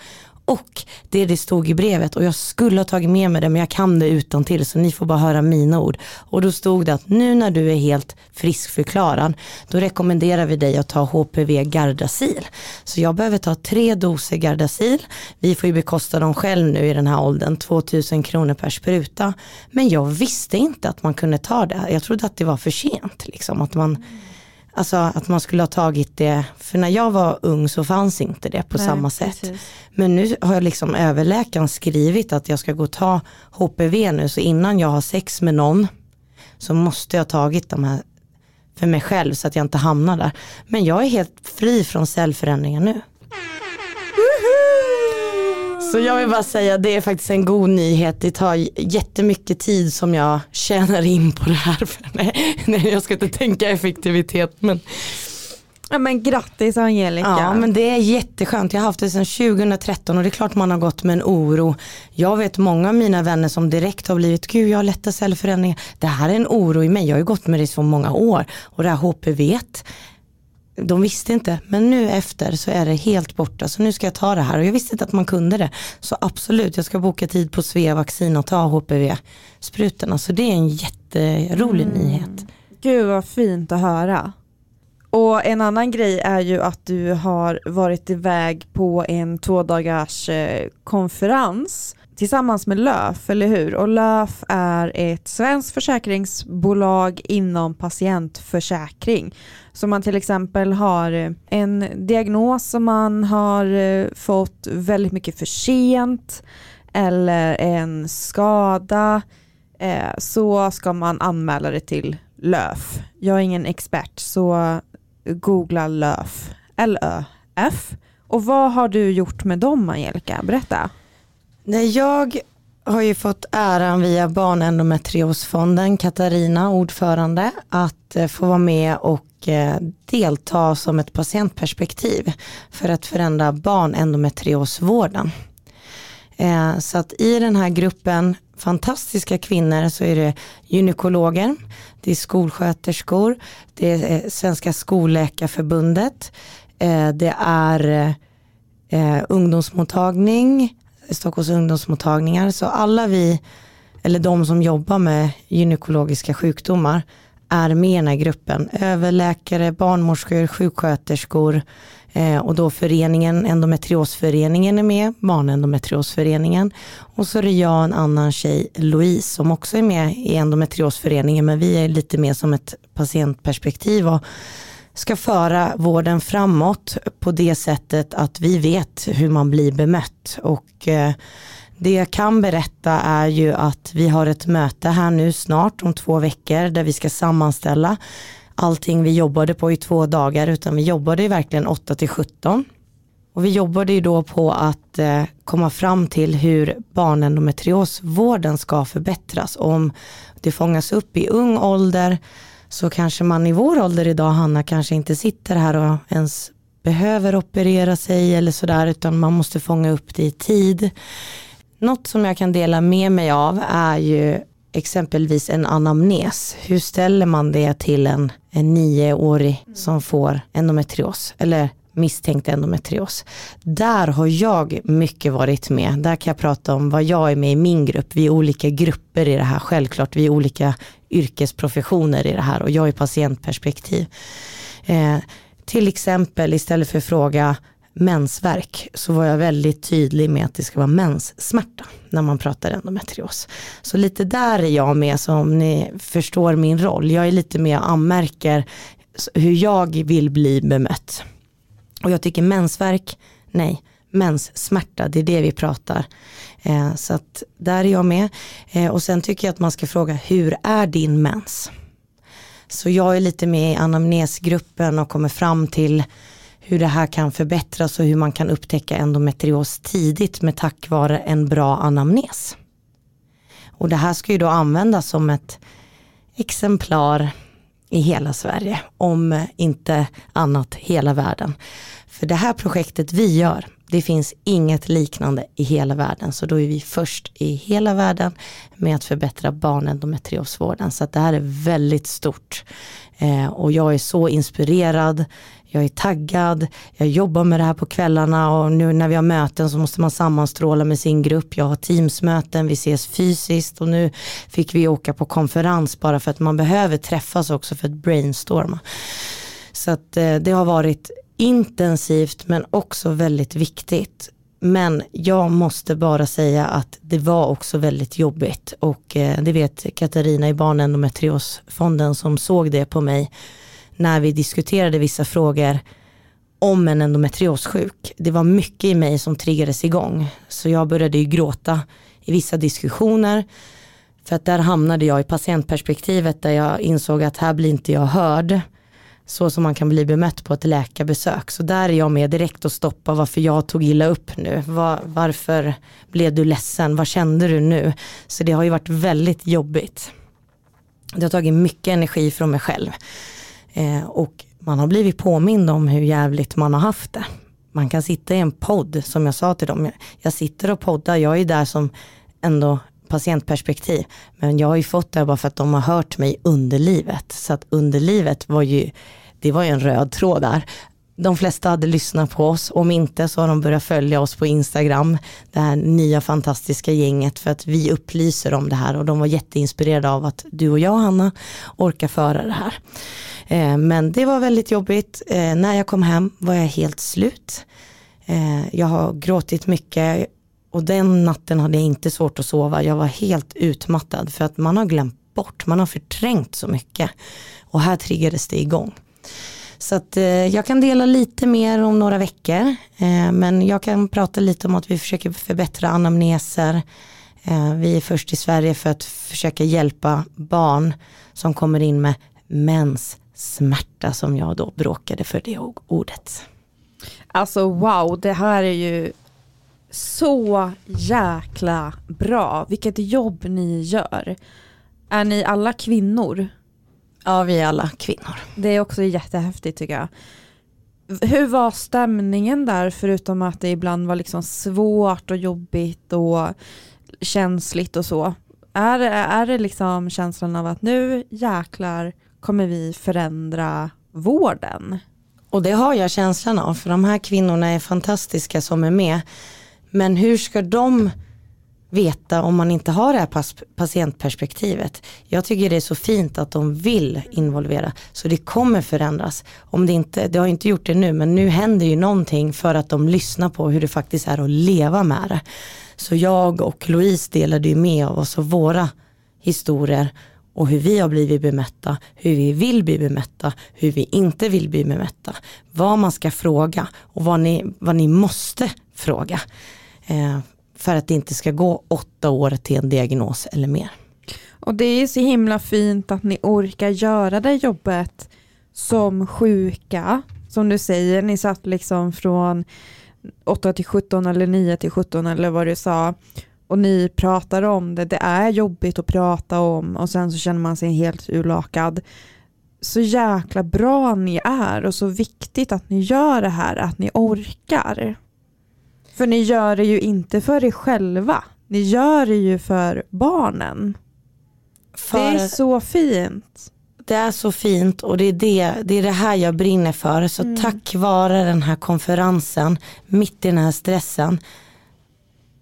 S2: Och det det stod i brevet och jag skulle ha tagit med mig det men jag kan det utan till så ni får bara höra mina ord. Och då stod det att nu när du är helt friskförklarad då rekommenderar vi dig att ta HPV Gardasil. Så jag behöver ta tre doser Gardasil. Vi får ju bekosta dem själv nu i den här åldern, 2000 kronor per spruta. Men jag visste inte att man kunde ta det. Jag trodde att det var för sent. Liksom, att man Alltså att man skulle ha tagit det, för när jag var ung så fanns inte det på Nej, samma sätt. Precis. Men nu har jag liksom överläkaren skrivit att jag ska gå och ta HPV nu, så innan jag har sex med någon så måste jag ha tagit de här för mig själv så att jag inte hamnar där. Men jag är helt fri från cellförändringar nu. Så jag vill bara säga det är faktiskt en god nyhet. Det tar jättemycket tid som jag tjänar in på det här. nej, nej, jag ska inte tänka effektivitet men
S1: Ja men grattis Angelica.
S2: Ja men det är jätteskönt. Jag har haft det sedan 2013 och det är klart man har gått med en oro. Jag vet många av mina vänner som direkt har blivit, gud jag har lätta cellförändringar. Det här är en oro i mig. Jag har ju gått med det så många år och det här HPV de visste inte, men nu efter så är det helt borta. Så nu ska jag ta det här och jag visste inte att man kunde det. Så absolut, jag ska boka tid på Svea vaccin och ta HPV-sprutorna. Så det är en jätterolig mm. nyhet.
S1: Gud vad fint att höra. Och en annan grej är ju att du har varit iväg på en två eh, konferens tillsammans med LÖF, eller hur? Och LÖF är ett svenskt försäkringsbolag inom patientförsäkring. Så man till exempel har eh, en diagnos som man har eh, fått väldigt mycket för sent eller en skada eh, så ska man anmäla det till LÖF. Jag är ingen expert så googla LÖF, L-Ö-F. Och vad har du gjort med dem Angelica? Berätta.
S2: Nej, jag har ju fått äran via Barnendometriosfonden, Katarina, ordförande, att eh, få vara med och eh, delta som ett patientperspektiv för att förändra barnendometriosvården. Eh, så att i den här gruppen fantastiska kvinnor så är det gynekologer, det är skolsköterskor, det är Svenska skolläkarförbundet, det är ungdomsmottagning, Stockholms ungdomsmottagningar. Så alla vi, eller de som jobbar med gynekologiska sjukdomar, är med i den här gruppen. Överläkare, barnmorskor, sjuksköterskor eh, och då föreningen, endometriosföreningen är med, barnendometriosföreningen. Och så är det jag och en annan tjej, Louise, som också är med i endometriosföreningen, men vi är lite mer som ett patientperspektiv och ska föra vården framåt på det sättet att vi vet hur man blir bemött. Och eh, det jag kan berätta är ju att vi har ett möte här nu snart om två veckor där vi ska sammanställa allting vi jobbade på i två dagar utan vi jobbade ju verkligen 8 till 17. Och vi jobbade ju då på att eh, komma fram till hur barnendometriosvården ska förbättras. Om det fångas upp i ung ålder så kanske man i vår ålder idag, Hanna, kanske inte sitter här och ens behöver operera sig eller sådär, utan man måste fånga upp det i tid. Något som jag kan dela med mig av är ju exempelvis en anamnes. Hur ställer man det till en, en nioårig som får endometrios? Eller misstänkt endometrios. Där har jag mycket varit med. Där kan jag prata om vad jag är med i min grupp. Vi är olika grupper i det här, självklart. Vi är olika yrkesprofessioner i det här och jag är patientperspektiv. Eh, till exempel istället för att fråga mensvärk så var jag väldigt tydlig med att det ska vara menssmärta när man pratar endometrios. Så lite där är jag med som ni förstår min roll. Jag är lite mer anmärker hur jag vill bli bemött. Och jag tycker mensvärk, nej, menssmärta, det är det vi pratar. Eh, så att där är jag med. Eh, och sen tycker jag att man ska fråga, hur är din mens? Så jag är lite med i anamnesgruppen och kommer fram till hur det här kan förbättras och hur man kan upptäcka endometrios tidigt med tack vare en bra anamnes. Och det här ska ju då användas som ett exemplar i hela Sverige, om inte annat hela världen. För det här projektet vi gör, det finns inget liknande i hela världen, så då är vi först i hela världen med att förbättra barnendometriosvården. Så att det här är väldigt stort. Eh, och jag är så inspirerad, jag är taggad, jag jobbar med det här på kvällarna och nu när vi har möten så måste man sammanstråla med sin grupp. Jag har teamsmöten, vi ses fysiskt och nu fick vi åka på konferens bara för att man behöver träffas också för att brainstorma. Så att eh, det har varit intensivt men också väldigt viktigt. Men jag måste bara säga att det var också väldigt jobbigt och eh, det vet Katarina i Barnendometriosfonden som såg det på mig när vi diskuterade vissa frågor om en endometriossjuk. Det var mycket i mig som triggades igång. Så jag började ju gråta i vissa diskussioner. För att där hamnade jag i patientperspektivet där jag insåg att här blir inte jag hörd. Så som man kan bli bemött på ett läkarbesök. Så där är jag med direkt och stoppa varför jag tog illa upp nu. Var, varför blev du ledsen? Vad kände du nu? Så det har ju varit väldigt jobbigt. Det har tagit mycket energi från mig själv. Eh, och man har blivit påmind om hur jävligt man har haft det. Man kan sitta i en podd, som jag sa till dem, jag sitter och poddar, jag är där som ändå patientperspektiv. Men jag har ju fått det bara för att de har hört mig under livet. Så att under livet var ju, det var ju en röd tråd där. De flesta hade lyssnat på oss, om inte så har de börjat följa oss på Instagram, det här nya fantastiska gänget för att vi upplyser om det här och de var jätteinspirerade av att du och jag Hanna orkar föra det här. Eh, men det var väldigt jobbigt. Eh, när jag kom hem var jag helt slut. Eh, jag har gråtit mycket och den natten hade jag inte svårt att sova. Jag var helt utmattad för att man har glömt bort, man har förträngt så mycket. Och här triggades det igång. Så att, eh, jag kan dela lite mer om några veckor. Eh, men jag kan prata lite om att vi försöker förbättra anamneser. Eh, vi är först i Sverige för att försöka hjälpa barn som kommer in med menssmärta som jag då bråkade för det ordet.
S1: Alltså wow, det här är ju så jäkla bra. Vilket jobb ni gör. Är ni alla kvinnor?
S2: Ja, vi är alla kvinnor.
S1: Det är också jättehäftigt tycker jag. Hur var stämningen där förutom att det ibland var liksom svårt och jobbigt och känsligt och så? Är, är det liksom känslan av att nu jäklar kommer vi förändra vården?
S2: Och det har jag känslan av för de här kvinnorna är fantastiska som är med. Men hur ska de veta om man inte har det här patientperspektivet. Jag tycker det är så fint att de vill involvera så det kommer förändras. Om det, inte, det har inte gjort det nu men nu händer ju någonting för att de lyssnar på hur det faktiskt är att leva med det. Så jag och Louise delade ju med av oss av våra historier och hur vi har blivit bemötta, hur vi vill bli bemötta, hur vi inte vill bli bemötta, vad man ska fråga och vad ni, vad ni måste fråga. Eh, för att det inte ska gå åtta år till en diagnos eller mer.
S1: Och det är så himla fint att ni orkar göra det jobbet som sjuka. Som du säger, ni satt liksom från 8 till 17 eller 9 till 17 eller vad du sa. Och ni pratar om det, det är jobbigt att prata om och sen så känner man sig helt urlakad. Så jäkla bra ni är och så viktigt att ni gör det här, att ni orkar. För ni gör det ju inte för er själva. Ni gör det ju för barnen. För det är så fint.
S2: Det är så fint och det är det, det, är det här jag brinner för. Så mm. tack vare den här konferensen, mitt i den här stressen,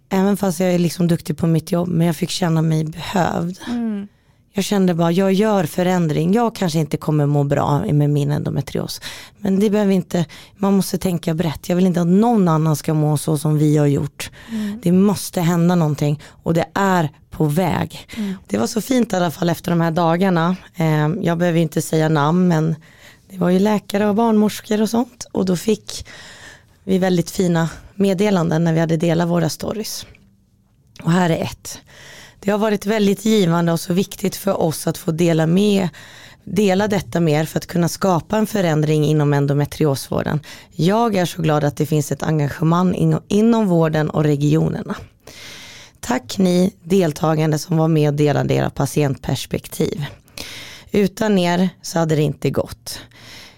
S2: även fast jag är liksom duktig på mitt jobb, men jag fick känna mig behövd. Mm. Jag kände bara, jag gör förändring. Jag kanske inte kommer må bra med min endometrios. Men det behöver inte, man måste tänka brett. Jag vill inte att någon annan ska må så som vi har gjort. Mm. Det måste hända någonting och det är på väg. Mm. Det var så fint i alla fall efter de här dagarna. Eh, jag behöver inte säga namn men det var ju läkare och barnmorskor och sånt. Och då fick vi väldigt fina meddelanden när vi hade delat våra stories. Och här är ett. Det har varit väldigt givande och så viktigt för oss att få dela med dela detta mer för att kunna skapa en förändring inom endometriosvården. Jag är så glad att det finns ett engagemang inom vården och regionerna. Tack ni deltagande som var med och delade era patientperspektiv. Utan er så hade det inte gått.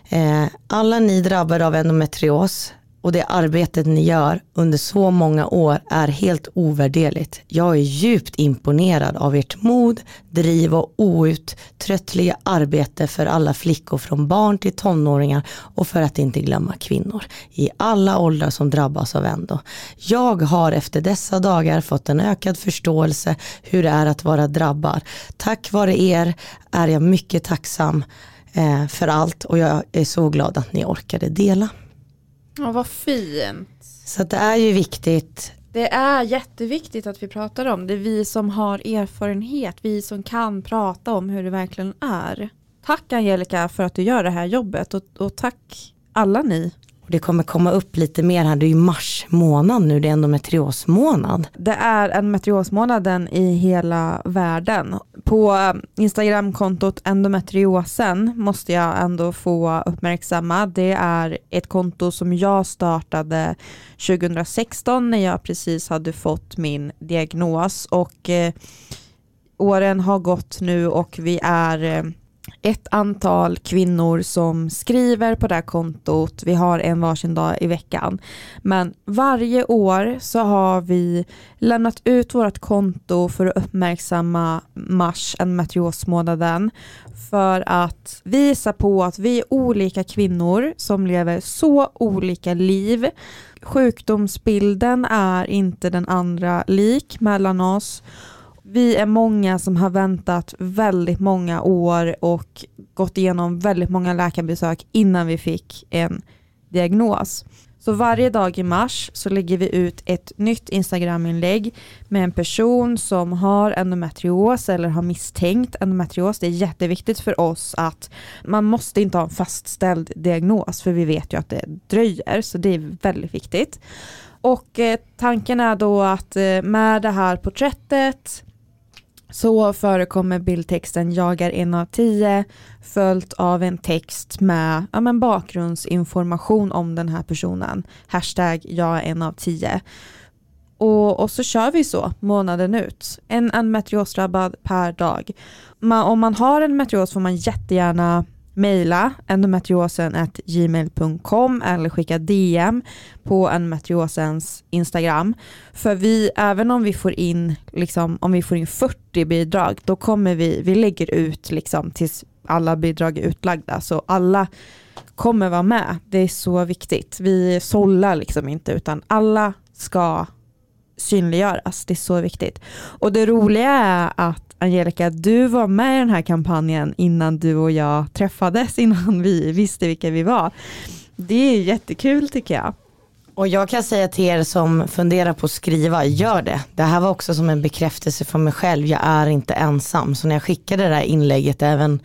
S2: Eh, alla ni drabbade av endometrios och det arbetet ni gör under så många år är helt ovärderligt. Jag är djupt imponerad av ert mod, driv och outtröttliga arbete för alla flickor från barn till tonåringar och för att inte glömma kvinnor i alla åldrar som drabbas av endo. Jag har efter dessa dagar fått en ökad förståelse hur det är att vara drabbad. Tack vare er är jag mycket tacksam eh, för allt och jag är så glad att ni orkade dela.
S1: Ja, vad fint.
S2: Så det är ju viktigt.
S1: Det är jätteviktigt att vi pratar om det. är Vi som har erfarenhet, vi som kan prata om hur det verkligen är. Tack Angelica för att du gör det här jobbet och, och tack alla ni
S2: och det kommer komma upp lite mer här, det är ju mars månad nu, det är endometriosmånad.
S1: Det är endometriosmånaden i hela världen. På eh, Instagramkontot endometriosen måste jag ändå få uppmärksamma. Det är ett konto som jag startade 2016 när jag precis hade fått min diagnos och eh, åren har gått nu och vi är eh, ett antal kvinnor som skriver på det här kontot. Vi har en varsin dag i veckan. Men varje år så har vi lämnat ut vårt konto för att uppmärksamma mars, en matriosmånaden, för att visa på att vi är olika kvinnor som lever så olika liv. Sjukdomsbilden är inte den andra lik mellan oss vi är många som har väntat väldigt många år och gått igenom väldigt många läkarbesök innan vi fick en diagnos. Så varje dag i mars så lägger vi ut ett nytt Instagram-inlägg med en person som har endometrios eller har misstänkt endometrios. Det är jätteviktigt för oss att man måste inte ha en fastställd diagnos för vi vet ju att det dröjer så det är väldigt viktigt. Och eh, tanken är då att eh, med det här porträttet så förekommer bildtexten jag är en av tio följt av en text med ja, men bakgrundsinformation om den här personen. Hashtag jag är en av tio. Och, och så kör vi så månaden ut. En endometriosdrabbad per dag. Man, om man har en meteoros får man jättegärna mejla endometriosen.gmail.com eller skicka DM på endometriosens Instagram. För vi, även om vi får in, liksom, om vi får in 40 bidrag, då kommer vi, vi lägger ut liksom tills alla bidrag är utlagda. Så alla kommer vara med. Det är så viktigt. Vi sållar liksom inte utan alla ska synliggöras. Det är så viktigt. Och det roliga är att Angelica, du var med i den här kampanjen innan du och jag träffades, innan vi visste vilka vi var. Det är jättekul tycker jag.
S2: Och jag kan säga till er som funderar på att skriva, gör det. Det här var också som en bekräftelse för mig själv, jag är inte ensam. Så när jag skickade det här inlägget, även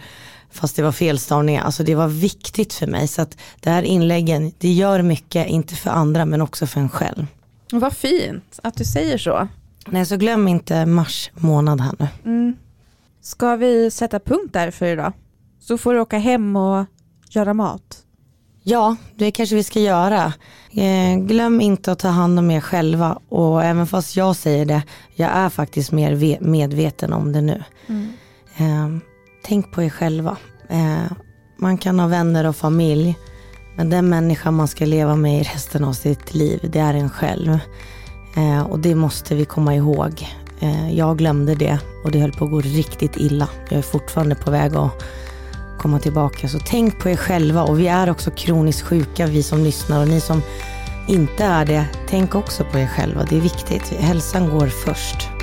S2: fast det var felstavningar, alltså det var viktigt för mig. Så att det här inläggen, det gör mycket, inte för andra men också för en själv.
S1: Vad fint att du säger så.
S2: Nej, så glöm inte mars månad här nu.
S1: Mm. Ska vi sätta punkt där för idag? Så får du åka hem och göra mat.
S2: Ja, det kanske vi ska göra. Eh, glöm inte att ta hand om er själva och även fast jag säger det, jag är faktiskt mer medveten om det nu. Mm. Eh, tänk på er själva. Eh, man kan ha vänner och familj, men den människa man ska leva med i resten av sitt liv, det är en själv. Eh, och det måste vi komma ihåg. Eh, jag glömde det och det höll på att gå riktigt illa. Jag är fortfarande på väg att komma tillbaka. Så tänk på er själva och vi är också kroniskt sjuka vi som lyssnar och ni som inte är det, tänk också på er själva. Det är viktigt. Hälsan går först.